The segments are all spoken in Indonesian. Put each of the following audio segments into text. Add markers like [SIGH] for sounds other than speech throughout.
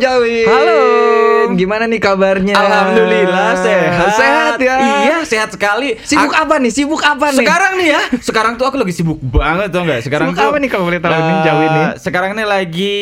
Jawi. Halo. Gimana nih kabarnya? Alhamdulillah sehat. Sehat ya. Iya, sehat sekali. Sibuk Ak- apa nih? Sibuk apa nih? Sekarang nih ya, sekarang tuh aku lagi sibuk banget tuh enggak? Sekarang Sibuk tuh apa nih kalau boleh tahu nih, eh, nih? Sekarang nih lagi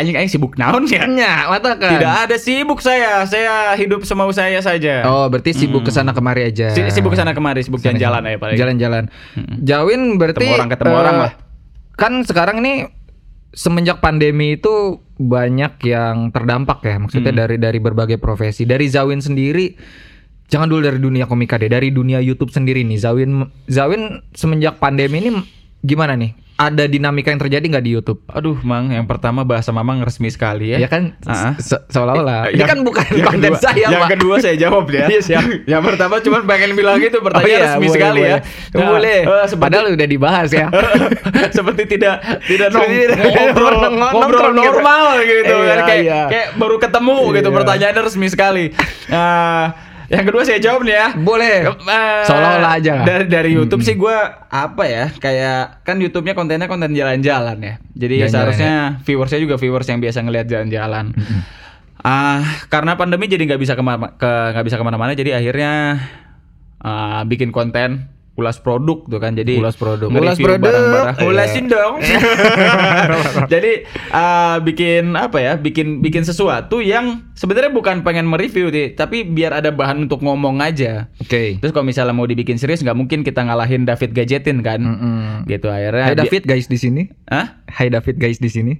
anjing anjing sibuk naon ya? Nya, mata kan. Tidak ada sibuk saya. Saya hidup semau saya saja. Oh, berarti sibuk ke sana kemari aja. Si- sibuk ke sana kemari, sibuk jalan-jalan aja paling. Jalan-jalan. Jawin berarti Ketemu orang, ketemu eh, orang lah. Kan sekarang ini semenjak pandemi itu banyak yang terdampak ya. Maksudnya Hmm. dari dari berbagai profesi. Dari Zawin sendiri jangan dulu dari dunia komika deh, dari dunia YouTube sendiri nih. Zawin Zawin semenjak pandemi ini gimana nih? Ada dinamika yang terjadi nggak di YouTube? Aduh, Mang, yang pertama bahasa Mamang resmi sekali ya. Ya kan Ah. se- seolah-olah. Ini Yang- kan bukan yang konten kedua- saya, Yang Pak. kedua saya jawab ya. [LAUGHS] Iya, siap. yang pertama cuma pengen bilang gitu pertanyaan Oh iya, resmi boleh, sekali ya. boleh. Nah, boleh. eh, seperti, Padahal udah dibahas ya. [LAUGHS] seperti tidak tidak nong, ngobrol, ngobrol gitu. normal gitu kan Iya, kayak iya. kayak baru ketemu gitu Iya. pertanyaannya resmi sekali. Nah, yang kedua saya jawab nih ya. Boleh. Eh, Seolah-olah aja. Dari dari YouTube sih gue apa ya kayak kan YouTube-nya kontennya konten jalan-jalan ya. Jadi Jalan-jalan seharusnya viewersnya juga viewers yang biasa ngelihat jalan-jalan. Ah karena pandemi jadi nggak bisa ke mana ke nggak bisa ke mana-mana jadi akhirnya ah, bikin konten ulas produk tuh kan jadi Ulas produk. Ulas produk. barang-barang. [LAUGHS] Iya. ulasin dong [LAUGHS] jadi ah, bikin apa ya bikin bikin sesuatu yang sebenarnya bukan pengen mereview deh tapi biar ada bahan untuk ngomong aja Oke. Terus kalau misalnya mau dibikin serius nggak mungkin kita ngalahin David Gadgetin kan. Mm-mm. Gitu akhirnya. Hai David guys di sini. Hah? Hai David guys di sini.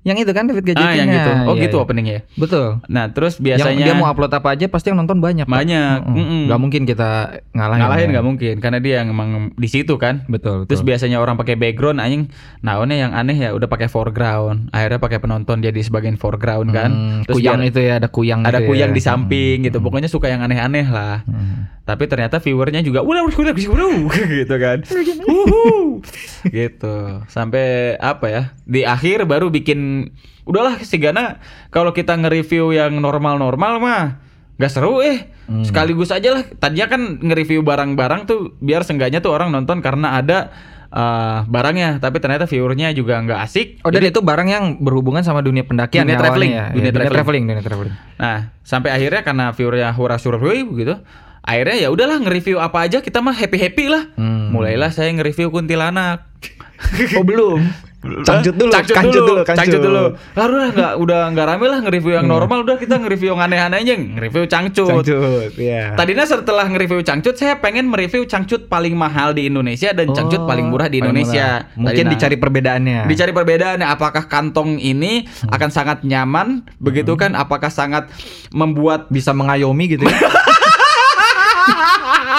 Yang itu kan David Ah Gadgetin. yang gitu. Oh Iya, gitu iya. openingnya. Betul. Nah, terus Yang biasanya dia mau upload apa aja pasti yang nonton banyak. Pak. Banyak. Mm-mm. Mm-mm. Nggak mungkin kita ngalahin. ngalahin ya. nggak mungkin karena dia yang emang di situ kan. Betul. Terus betul. biasanya orang pakai background anjing naonnya yang aneh ya udah pakai foreground. Akhirnya pakai penonton jadi sebagian foreground kan. Hmm, Terus kuyang biar- itu ya ada kuyang ada gitu kuyang ya. di samping gitu. Pokoknya suka yang aneh-aneh lah. Hmm. Tapi ternyata viewernya juga udah udah udah udah [LAUGHS] gitu kan. Wuhu. gitu. Sampai apa ya? Di akhir baru bikin udahlah Sigana kalau kita nge-review yang normal-normal mah nggak seru eh. Sekaligus aja lah. Tadinya kan nge-review barang-barang tuh biar seenggaknya tuh orang nonton karena ada eh, barangnya, tapi ternyata viewernya juga nggak asik. Oh dan itu barang yang berhubungan sama dunia pendakian Dunia ya traveling, ya? dunia Iya, traveling. traveling, dunia traveling. Nah, sampai akhirnya karena viewernya hura survei gitu, akhirnya ya udahlah nge-review apa aja kita mah happy-happy lah. Hmm. Mulailah saya nge-review kuntilanak. Oh belum. Cangcut dulu, Cangcut kancut dulu, cangcut dulu. Lalu udah nggak udah nggak rame lah nge-review yang normal, udah kita nge-review yang aneh-aneh aja, nge-review cangcut. Cangcut, ya. Tadinya setelah nge-review cangcut, saya pengen mereview cangcut paling mahal di Indonesia dan cangcut paling murah di Oh, paling Indonesia. murah. Mungkin Tadi, nah, dicari perbedaannya. Dicari perbedaannya apakah kantong ini Hmm. akan sangat nyaman begitu kan apakah sangat membuat bisa mengayomi gitu ya. [LAUGHS]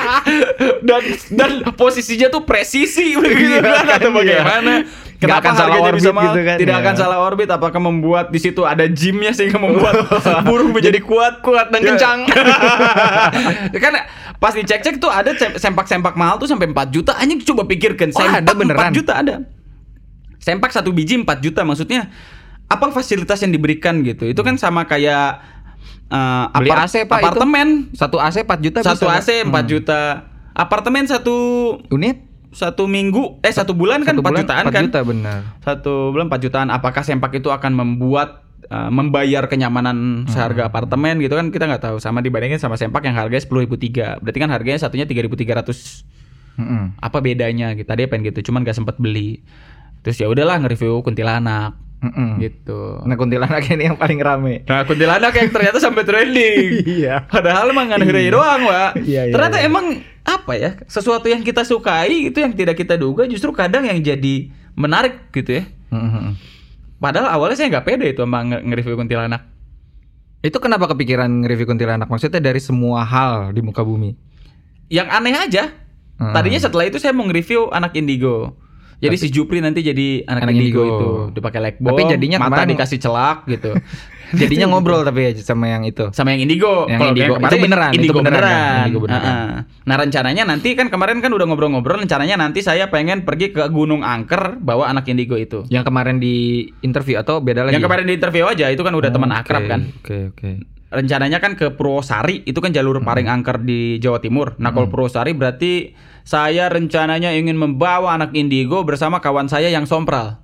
[LAUGHS] dan dan posisinya tuh presisi begitu Iya, kan kan, atau iya. bagaimana Kenapa akan salah orbit bisa mahal? gitu kan, Tidak ya. akan salah orbit. Apakah membuat di situ ada gymnya sehingga membuat [LAUGHS] burung menjadi kuat, kuat dan Iya. kencang? [LAUGHS] kan pas dicek-cek tuh ada sem- sempak-sempak mahal tuh sampai 4 juta. Anjing coba pikirkan, Oh, sempak ada beneran? 4 juta ada. Sempak satu biji 4 juta maksudnya apa fasilitas yang diberikan gitu? Itu kan sama kayak eh, Beli apart- AC, Pak, itu. apartemen Satu AC 4 juta satu bisa, AC 4 Hmm. juta. Apartemen satu Unit satu minggu eh satu bulan kan Satu 4 bulan jutaan 4 kan? juta benar. Satu bulan 4 jutaan. Apakah sempak itu akan membuat uh, membayar kenyamanan seharga apartemen gitu kan kita nggak tahu sama dibandingin sama sempak yang harganya sepuluh ribu tiga berarti kan harganya satunya tiga ribu tiga ratus Mm-mm. apa bedanya gitu tadi pengen gitu cuman gak sempet beli terus ya udahlah nge-review kuntilanak Mm-mm. gitu Nah kuntilanak ini yang paling rame. nah kuntilanak yang ternyata sampai trending [LAUGHS] Iya. Padahal emang nggak negeri doang, Pak. Iya, iya, Ternyata iya. emang apa ya? Sesuatu yang kita sukai itu yang tidak kita duga justru kadang yang jadi menarik gitu ya. Mm-mm. Padahal awalnya saya nggak pede itu sama nge- nge-review kuntilanak. Itu kenapa kepikiran nge-review kuntilanak? Maksudnya dari semua hal di muka bumi. Yang aneh aja. Hmm. Tadinya setelah itu saya mau nge-review anak indigo. Jadi si Jupri nanti jadi anak, Anak indigo, indigo. itu dipakai light bulb, Tapi jadinya mata kemarin- dikasih celak gitu. [LAUGHS] Jadinya ngobrol tapi ya sama yang itu. sama yang indigo. Yang Kalau indigo. Itu beneran, itu Indigo beneran beneran. ya, indigo beneran. Ah, ah. Nah rencananya nanti kan kemarin kan udah ngobrol-ngobrol. Rencananya nanti saya pengen pergi ke Gunung Angker bawa anak indigo itu. Yang kemarin di interview atau beda lagi? Yang kemarin di interview aja itu kan udah Oh, teman oke, akrab kan. Oke, oke. Rencananya kan ke Purwosari itu kan jalur Hmm. paling angker di Jawa Timur. Nah kalau Purwosari berarti saya rencananya ingin membawa anak indigo bersama kawan saya yang sompral.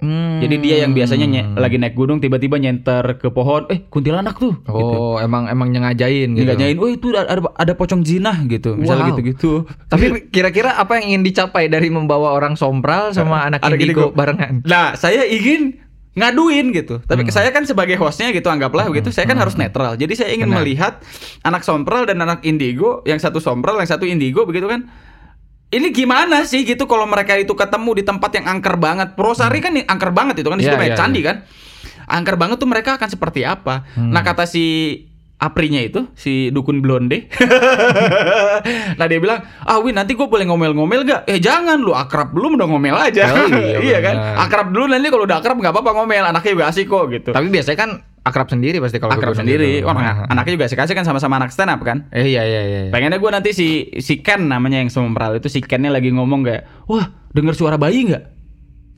Hmm. Jadi dia yang biasanya nye- lagi naik gunung tiba-tiba nyenter ke pohon, eh kuntilanak tuh. gitu. Oh, emang emang nyengajain gitu. Nyanyain, oh itu ada, ada ada pocong jinah gitu. Misalnya Wow. gitu-gitu. [LAUGHS] Tapi kira-kira apa yang ingin dicapai dari membawa orang sompral sama anak Anak indigo indigo. barengan? Nah, saya ingin ngaduin gitu. Tapi Hmm. saya kan sebagai hostnya gitu anggaplah begitu. Saya kan harus netral. Jadi saya ingin Benar. melihat anak sompral dan anak indigo, yang satu sompral, yang satu indigo begitu kan. Ini gimana sih gitu kalau mereka itu ketemu di tempat yang angker banget. Prosari kan angker banget itu kan di situ Iya, banyak iya, candi kan. Angker banget tuh mereka akan seperti apa. Hmm. Nah, kata si Aprinya itu si dukun blonde. [LAUGHS] nah dia bilang, ah Win nanti gue boleh ngomel-ngomel gak? Eh jangan lu akrab belum udah ngomel aja. Oh, iya, [LAUGHS] iya kan? Akrab dulu nanti kalau udah akrab nggak apa-apa ngomel. Anaknya juga asik kok gitu. Tapi biasanya kan akrab sendiri pasti kalau akrab sendiri. gitu. Orang Nah. anaknya juga asik-asik kan sama-sama anak stand up kan. Eh iya iya iya. Pengennya gue nanti si si Ken namanya yang sompral itu si Kennya lagi ngomong kayak, wah denger suara bayi nggak?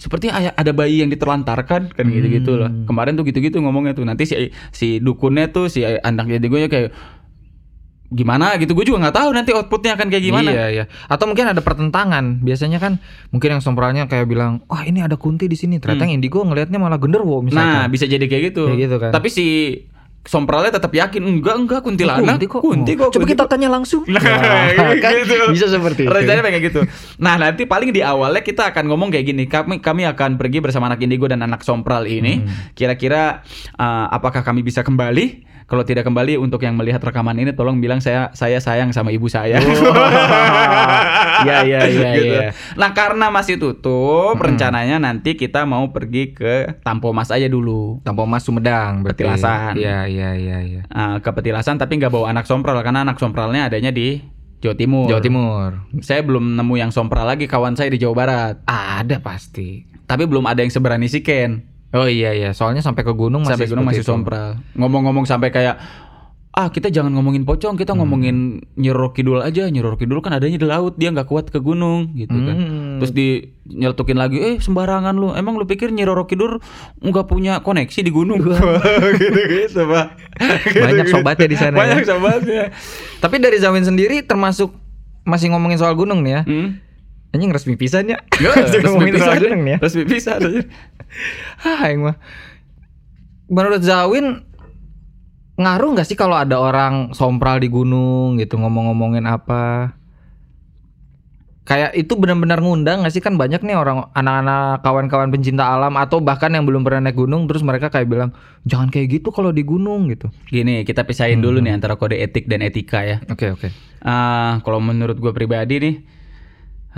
Seperti ada bayi yang ditelantarkan kan gitu-gitu loh. Hmm. Kemarin tuh gitu-gitu ngomongnya tuh. Nanti si si dukunnya tuh si anaknya gue kayak gimana gitu. Gue juga nggak tahu nanti outputnya akan kayak gimana. Iya iya. Atau mungkin ada pertentangan. Biasanya kan mungkin yang sompralnya kayak bilang, "Wah, ini ada kunti di sini." Ternyata yang indigo ngelihatnya malah genderwo Hmm. Nah, bisa jadi kayak gitu. Kayak gitu kan. Tapi si sompralnya tetap yakin enggak enggak kuntilanak. kunti kok. Kunti kok. Coba kunti kita kok." tanya langsung. Nah, kan gitu. bisa seperti itu. Rencananya kayak gitu. Nah, nanti paling di awalnya kita akan ngomong kayak gini. Kami kami akan pergi bersama anak indigo dan anak sompral ini. Hmm. Kira-kira uh, apakah kami bisa kembali? Kalau tidak kembali untuk yang melihat rekaman ini tolong bilang saya saya sayang sama ibu saya. [LAUGHS] Iya, iya, iya, Gitu. iya. Nah, karena masih tutup, rencananya nanti kita mau pergi ke Tampomas aja dulu. Tampo Mas Sumedang berarti. Petilasan. Iya iya iya iya. Uh, ke petilasan tapi nggak bawa anak sompral karena anak sompralnya adanya di Jawa Timur. Jawa Timur. Saya belum nemu yang sompral lagi kawan saya di Jawa Barat. Ada pasti. Tapi belum ada yang seberani si Ken. Oh iya iya, soalnya sampai ke gunung masih Sampai gunung masih itu. sompral. Ngomong-ngomong sampai kayak ah kita jangan ngomongin pocong, kita ngomongin Nyiroro Kidul aja. Nyiroro Kidul kan adanya di laut, dia nggak kuat ke gunung gitu kan. Hmm. Terus di nyeletukin lagi, eh sembarangan lu. Emang lu pikir Nyiroro Kidul nggak punya koneksi di gunung? gitu-gitu, [LAUGHS] Pak. Banyak sobatnya di sana Banyak ya. sobatnya. Tapi dari Zawin sendiri termasuk masih ngomongin soal gunung nih ya. Hmm. Anjing resmi pisan ya. [LAUGHS] Masih resmi pisan. gunung nih ya. Resmi pisan aja. [LAUGHS] Hah, yang mah. Menurut Zawin ngaruh nggak sih kalau ada orang sompral di gunung gitu ngomong-ngomongin apa? Kayak itu benar-benar ngundang nggak sih kan banyak nih orang anak-anak kawan-kawan pencinta alam atau bahkan yang belum pernah naik gunung terus mereka kayak bilang jangan kayak gitu kalau di gunung gitu. Gini, kita pisahin dulu nih antara kode etik dan etika ya. Oke oke. Ah, kalau menurut gue pribadi nih,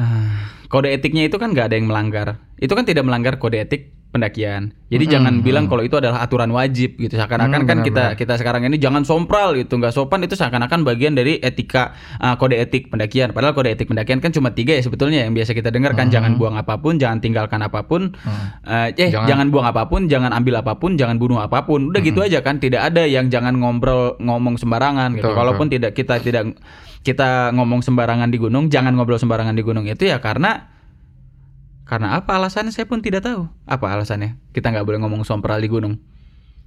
ah, kode etiknya itu kan nggak ada yang melanggar. Itu kan tidak melanggar kode etik pendakian. Jadi jangan bilang kalau itu adalah aturan wajib gitu. Seakan-akan Hmm, kan kita benar-benar. kita sekarang ini jangan sompral gitu, nggak sopan itu seakan-akan bagian dari etika ah, kode etik pendakian. Padahal kode etik pendakian kan cuma tiga ya sebetulnya yang biasa kita dengar kan jangan buang apa pun, jangan tinggalkan apa pun, eh, eh Jangan- jangan, buang apa pun, jangan ambil apa pun, jangan bunuh apa pun. Udah gitu aja kan. Tidak ada yang jangan ngobrol ngomong sembarangan gitu. Betul, Kalaupun tidak kita tidak kita ngomong sembarangan di gunung, jangan ngobrol sembarangan di gunung itu ya karena karena apa alasannya saya pun tidak tahu. Apa alasannya? Kita nggak boleh ngomong sompral di gunung.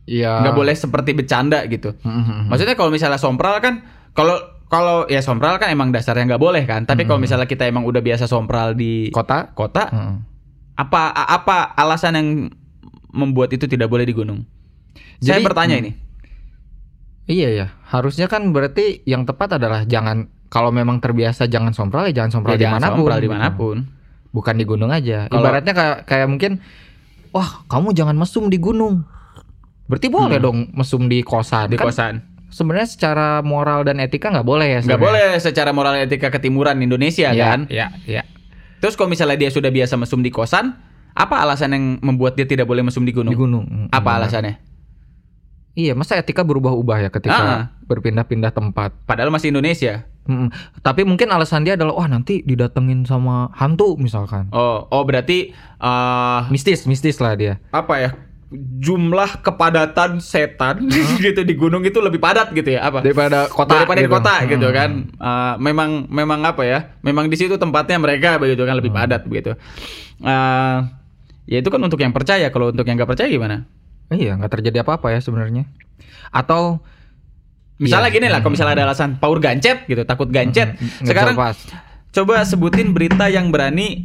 Iya. Nggak boleh seperti bercanda gitu. Mhm. Maksudnya kalau misalnya sompral kan kalau kalau ya sompral kan emang dasarnya nggak boleh kan. Tapi kalau misalnya kita emang udah biasa sompral di Kota? kota, Heeh. apa apa alasan yang membuat itu tidak boleh di gunung? Saya Jadi- bertanya hmm. ini. Iya ya, harusnya kan berarti yang tepat adalah jangan kalau memang terbiasa jangan sompral ya jangan sompral Ya, jangan di mana pun. sompral gitu. Bukan di gunung aja. Kalau- Ibaratnya kayak kayak mungkin, wah kamu jangan mesum di gunung. Berarti boleh dong mesum di kosan. Hmm. Di Kan kosan. Sebenarnya secara moral dan etika nggak boleh ya. Nggak boleh secara moral etika ketimuran Indonesia Iya, kan. Iya, iya. Terus kalau misalnya dia sudah biasa mesum di kosan, apa alasan yang membuat dia tidak boleh mesum di gunung? Di gunung. Apa benar. alasannya? Iya, masa etika berubah-ubah ya ketika Ah. berpindah-pindah tempat. Padahal masih Indonesia. Mm-mm. Tapi mungkin alasan dia adalah wah nanti didatengin sama hantu misalkan. Oh, oh berarti eh Mistis, mistis lah dia. apa ya? Jumlah kepadatan setan [LAUGHS] gitu di gunung itu lebih padat gitu ya? Apa? Daripada kota daripada gitu. kota gitu Hmm. kan. Eh, memang memang apa ya? Memang di situ tempatnya mereka begitu kan lebih Hmm. padat begitu. Eh ya itu kan untuk yang percaya. Kalau untuk yang nggak percaya gimana? Iya, nggak terjadi apa-apa ya sebenarnya. Atau Misalnya Iya. gini lah, kalau misalnya ada alasan paur gancet gitu, takut gancet. Sekarang coba sebutin berita yang berani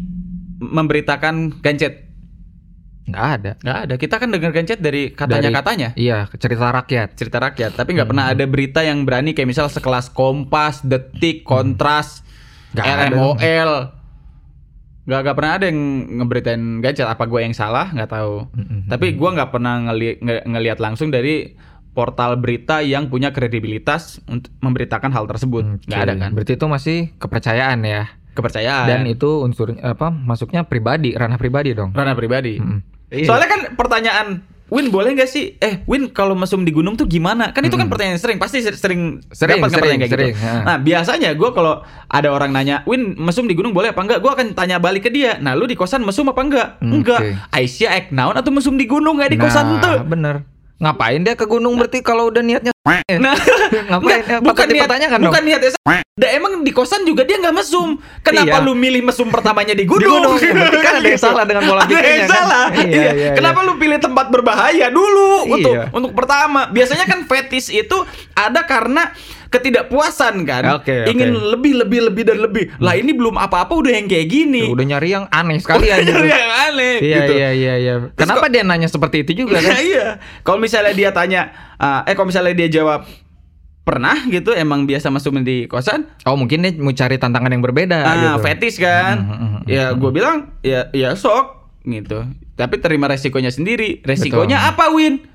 memberitakan gancet. nggak ada. Nggak ada. Kita kan dengarkan chat dari katanya-katanya. Iya, cerita rakyat. cerita rakyat tapi nggak pernah ada berita yang berani kayak misal sekelas Kompas, Detik, Kontras, ada. RMOL nggak nggak pernah ada yang ngeberitain gadget apa gue yang salah nggak tahu Mm-mm. tapi gue nggak pernah ngeli- nge- ngelihat langsung dari portal berita yang punya kredibilitas untuk memberitakan hal tersebut nggak Oke. ada kan Berarti itu masih kepercayaan ya. kepercayaan Dan itu unsur apa? Masuknya pribadi, ranah pribadi dong. ranah pribadi Mm-mm. Iya. Soalnya kan pertanyaan Win boleh nggak sih? Eh Win kalau mesum di gunung tuh gimana? Kan itu kan pertanyaan yang sering pasti ser- sering Sering, dapat kan sering, pertanyaan kayak sering, gitu. ha. Nah biasanya gue kalau ada orang nanya Win mesum di gunung boleh apa enggak? Gue akan tanya balik ke dia. Nah lu di kosan mesum apa enggak? Hmm, Enggak. oke. Aisyah ek naon atau mesum di gunung nggak di kosan nah, tuh? bener. Ngapain dia ke gunung berarti kalau udah niatnya Nah, ngapain? enggak, Patut bukan niat, dong. bukan niatnya. Dah emang di kosan juga dia nggak mesum. Kenapa Iya. lu milih mesum pertamanya di Di gunung? gunung. Berarti kan ada yang salah dengan pola Ada pikirnya yang kan? salah. Iya, Iya. iya, Kenapa lu pilih tempat berbahaya dulu Iya. untuk untuk pertama? Biasanya kan fetish itu ada karena ketidakpuasan kan. Oke. Ingin lebih lebih lebih dan lebih. Lah ini belum apa-apa udah yang kayak gini. Udah nyari yang aneh sekali aja. yang aneh Iya gitu. iya iya iya. Kenapa dia nanya seperti itu juga kan? [LAUGHS] iya. Kalau misalnya dia tanya ah, eh kalau misalnya dia jawab pernah gitu emang biasa masuk di kosan Oh mungkin dia mau cari tantangan yang berbeda ah gitu. fetish kan Hmm, hmm, hmm, ya gue bilang ya ya sok gitu tapi terima resikonya sendiri resikonya apa Win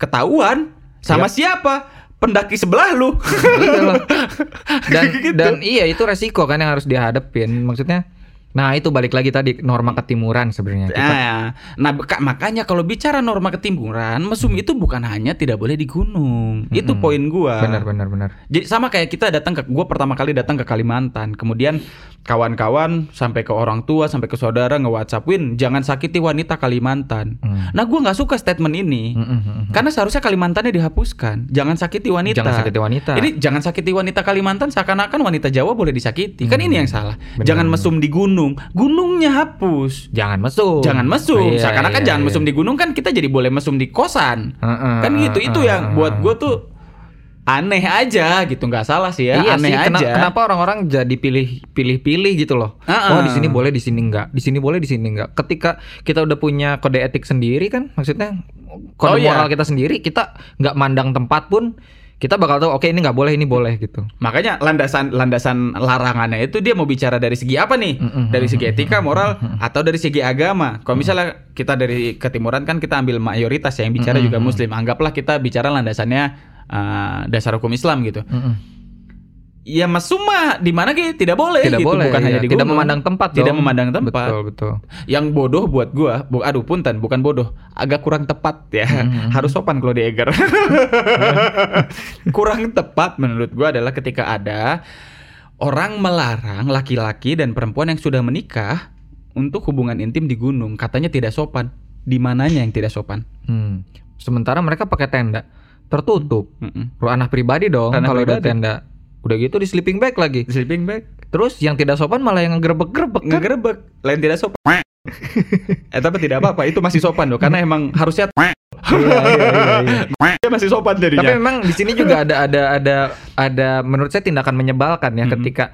ketahuan sama siapa pendaki sebelah lu Iya. [LAUGHS] Dan Gitu. dan iya itu resiko kan yang harus dihadapin. Maksudnya Nah, itu balik lagi tadi norma ketimuran sebenarnya. Kita- Nah, nah beka- makanya kalau bicara norma ketimuran, mesum itu bukan hanya tidak boleh di gunung. Itu Mm-mm. poin gua. Benar benar benar. Jadi sama kayak kita datang ke gua pertama kali datang ke Kalimantan, kemudian kawan-kawan sampai ke orang tua, sampai ke saudara nge-WhatsApp, "Win, jangan sakiti wanita Kalimantan." Hmm. Nah, gua nggak suka statement ini. Mm, mm, mm, mm. Karena seharusnya Kalimantannya dihapuskan. Jangan sakiti wanita. Jangan sakiti wanita. Ini jangan sakiti wanita Kalimantan seakan-akan wanita Jawa boleh disakiti. Kan ini yang salah. Benar. Jangan mesum di gunung. Gunungnya hapus. Jangan mesum. Jangan mesum. Iya, Seakan-akan iya, jangan iya. mesum di gunung kan kita jadi boleh mesum di kosan. Heeh, kan gitu. heeh, Itu yang buat gue tuh aneh aja gitu. nggak salah sih ya. Iya aneh sih, kena- aja. kenapa orang-orang jadi pilih pilih-pilih gitu loh. Ah, Oh, ah. di sini boleh, di sini enggak. Di sini boleh, di sini enggak. Ketika kita udah punya kode etik sendiri kan, maksudnya Oh, kode iya. moral kita sendiri, kita nggak mandang tempat pun kita bakal tahu oke ini nggak boleh, ini boleh gitu. Makanya landasan landasan larangannya itu dia mau bicara dari segi apa nih? Dari segi etika, moral, atau dari segi agama. Kalau misalnya kita dari ketimuran kan kita ambil mayoritas ya, yang bicara juga muslim. Anggaplah kita bicara landasannya uh, dasar hukum Islam gitu. Ya mesum mah di mana gitu tidak boleh Tidak gitu, boleh, bukan hanya iya. di tidak memandang tempat Tidak dong. memandang tempat. Betul, betul. Yang bodoh buat gua, bu, aduh punten, bukan bodoh, agak kurang tepat ya. Hmm. Harus sopan kalau di Eger. [LAUGHS] kurang tepat menurut gua adalah ketika ada orang melarang laki-laki dan perempuan yang sudah menikah untuk hubungan intim di gunung, katanya tidak sopan. Di mananya yang tidak sopan? Hmm. Sementara mereka pakai tenda tertutup. Mm-mm. Ranah pribadi dong kalau pribadi. tenda. Udah gitu di sleeping bag lagi. Sleeping bag, Terus yang tidak sopan malah yang ngegerebek-gerebek kan. ngegerebek, lain tidak sopan. [LAUGHS] eh tapi tidak apa-apa, itu masih sopan loh, karena emang harusnya Iya, iya, iya, iya. dia masih sopan jadinya. Tapi memang di sini juga ada ada ada ada menurut saya tindakan menyebalkan ya Mhm. ketika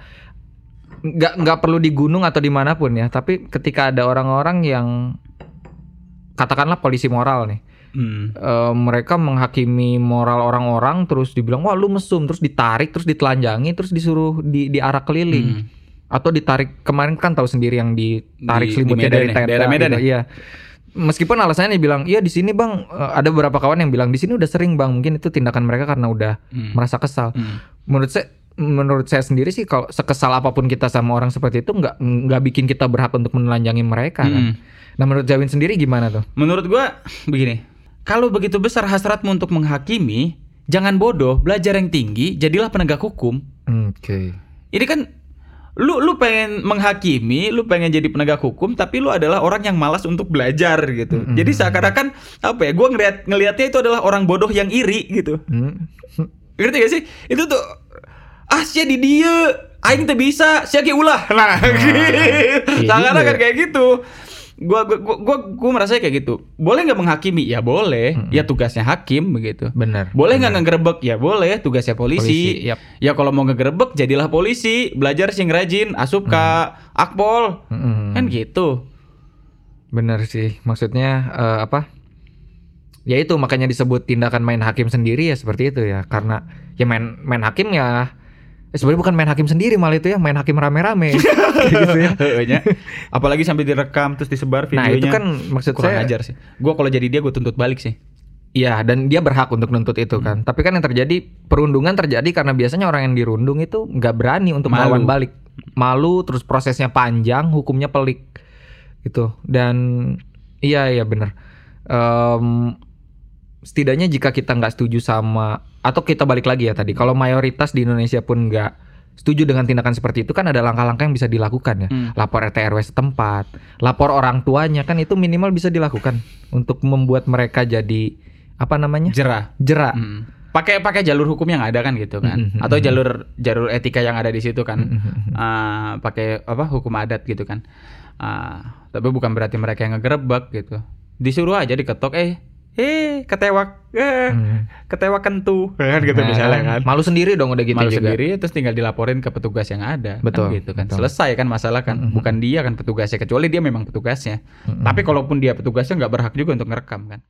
nggak nggak perlu di gunung atau di mana pun ya, tapi ketika ada orang-orang yang katakanlah polisi moral nih, Hmm. eh, mereka menghakimi moral orang-orang terus dibilang wah lu mesum terus ditarik terus ditelanjangi terus disuruh di diarak keliling Hmm. atau ditarik kemarin kan tahu sendiri yang ditarik Di- selimutnya di Medan dari ya? tenda Daerah Medan gitu, iya meskipun alasannya dibilang iya di sini bang eh, ada beberapa kawan yang bilang di sini udah sering bang mungkin itu tindakan mereka karena udah Hmm. merasa kesal Hmm. menurut saya menurut saya sendiri sih kalau sekesal apa pun kita sama orang seperti itu nggak nggak bikin kita berhak untuk menelanjangi mereka kan Hmm. nah menurut Jawin sendiri gimana tuh Menurut gua begini, kalau begitu besar hasratmu untuk menghakimi, jangan bodoh, belajar yang tinggi, jadilah penegak hukum. oke Ini kan lu lu pengen menghakimi, lu pengen jadi penegak hukum, tapi lu adalah orang yang malas untuk belajar gitu. Mm-mm. Jadi seakan-akan apa ya? Gua ngeliat ngelihatnya itu adalah orang bodoh yang iri gitu. Hmm. Ngerti gak sih? Itu tuh ah sia di dia aing teh bisa, sia ge ulah. [LAUGHS] Nah, gitu. iya Seakan-akan juga. kayak gitu. Gua gua gua gua, gua merasa kayak gitu. Boleh nggak menghakimi? Ya boleh. Mm-mm. Ya tugasnya hakim begitu. benar Boleh nggak ngegerebek? Ya boleh, tugasnya polisi. polisi yap. Ya kalau mau ngegerebek jadilah polisi, belajar sing rajin, asup ke Akpol. Mm-mm. Kan gitu. Bener sih, maksudnya eh, apa? Ya itu makanya disebut tindakan main hakim sendiri ya seperti itu ya, karena ya main main hakim ya. Eh, sebenarnya bukan main hakim sendiri malah itu ya, main hakim rame-rame. [LAUGHS] gitu ya. Heehnya. Apalagi sampai direkam terus disebar Nah videonya. itu kan maksud kurang saya, ajar sih. Gua kalau jadi dia gue tuntut balik sih. Iya dan dia berhak untuk nuntut itu kan. Tapi kan yang terjadi perundungan terjadi karena biasanya orang yang dirundung itu nggak berani untuk Malu. melawan balik, malu terus prosesnya panjang, hukumnya pelik gitu. Dan iya iya bener. Em, setidaknya jika kita nggak setuju sama atau kita balik lagi ya tadi, kalau mayoritas di Indonesia pun nggak setuju dengan tindakan seperti itu kan ada langkah-langkah yang bisa dilakukan ya. Hmm. Lapor RT RW setempat, lapor orang tuanya kan itu minimal bisa dilakukan untuk membuat mereka jadi apa namanya? Jerah. jerak. Mm. Pakai pakai jalur hukum yang ada kan gitu kan. Mm, mm, Atau mm. jalur jalur etika yang ada di situ kan. Mm, Ah, pakai apa hukum adat gitu kan. Ah, tapi bukan berarti mereka yang ngegerebek gitu. Disuruh aja diketok eh eh ketewak eh Hmm. ketewak kentu kan gitu Nah, misalnya kan. Malu sendiri dong udah gitu Malu juga. sendiri terus tinggal dilaporin ke petugas yang ada Betul, kan gitu kan betul. selesai kan masalah kan Mm-mm. bukan dia kan petugasnya kecuali dia memang petugasnya Mm-mm. tapi kalaupun dia petugasnya nggak berhak juga untuk ngerekam kan